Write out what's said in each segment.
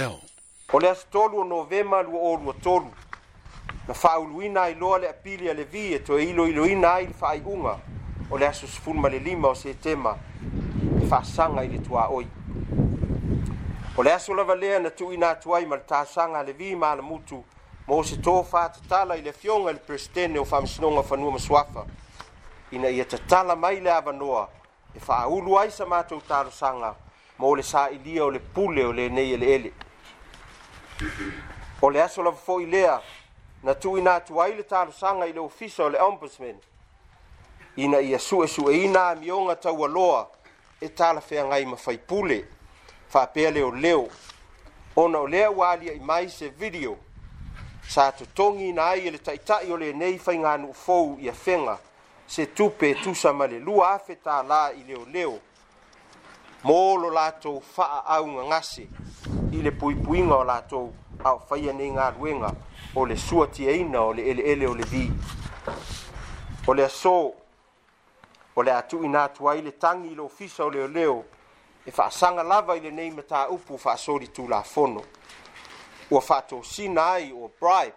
leo o le asotolu o novema lua olu tolu na faauluina loa le apili a le vi e toe iloiloina ai le faaiʻuga o le aso sefulu ma le lima o setema e faasaga i le tuaoi o le aso lava lea na tuuina atu ai ma le tasaga a le vi ma alamutu mo se tō fātatala i le afioga i le peresidene o faamasinoga fanua masuafa ina ia tatala mai le avanoa e faaulu ai sa matou talosaga mo le saʻilia o le pule o lenei eleele ele. o le aso lava foʻi lea na tuuina atu ai le talosaga i le ofisa o le ombudsman ina ia suʻesuʻeina amioga taualoa e talafeagai ma faipule faapea leoleo ona o lea ua aliaʻi mai se video sa totogi ina ai e le taʻitaʻi o lenei faiganuu fou ia fega se tupe e tusa ma le lua afe tālā i leoleo mo lo latou faaaugagase i le puipuiga o latou aofaia nei galuega o le suatiaina o le eleele o le vi o le aso o le atuuina atu ai le tagi i Il ofisa il leoleo e faasaga lava i lenei mataupu ua faatosina bribe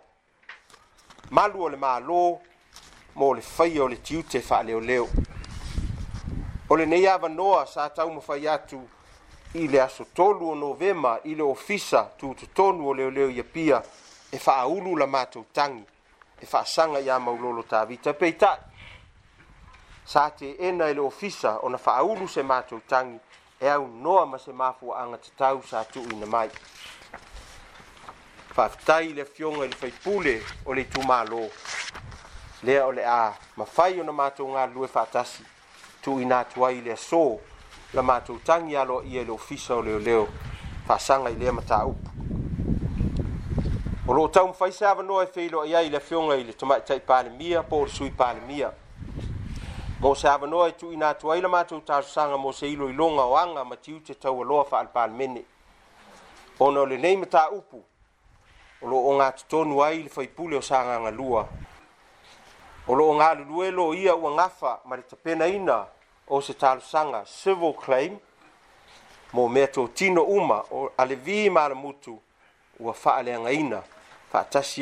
malu o le mālō mo le faia o le tiute o lenei avanoa sa i le aso tolu o novema i le ofisa tutotonu o leoleo ia pia e fa'aulu la matou tagi e fa'asaga iā maulolo tavita e peita'i sa teena i le ofisa ona fa'aulu se matou tagi e aunoa ma se mafua'aga tatau sa tu'uina mai fa'afitai i le afioga i le faipule o le itumālō lea o le a mafai ona matou galulue fa'atasi tu'uina atu ai i le asō la matou tangi alo ia e le ofisa o leo leo fasanga i lea mata upu. O lo tau mfaisa ava noa e feilo ia i le fionga i le tomai tai pale mia po o sui pale mia. Mo se ava noa e tu ina tua ila matou tau sanga mo se ilo ilonga o anga mati ute tau aloa faal pale mene. O no le nei mata upu. O lo o ngā tutonu ai le faipule o sanga ngalua. O lo o ngā luluelo ia ua ngafa maritapena ina. O lo o ngā luluelo ia ua ngafa maritapena ina. o se civil claim mo mea totino uma o a le vi malamutu ua faaleagaina faatasi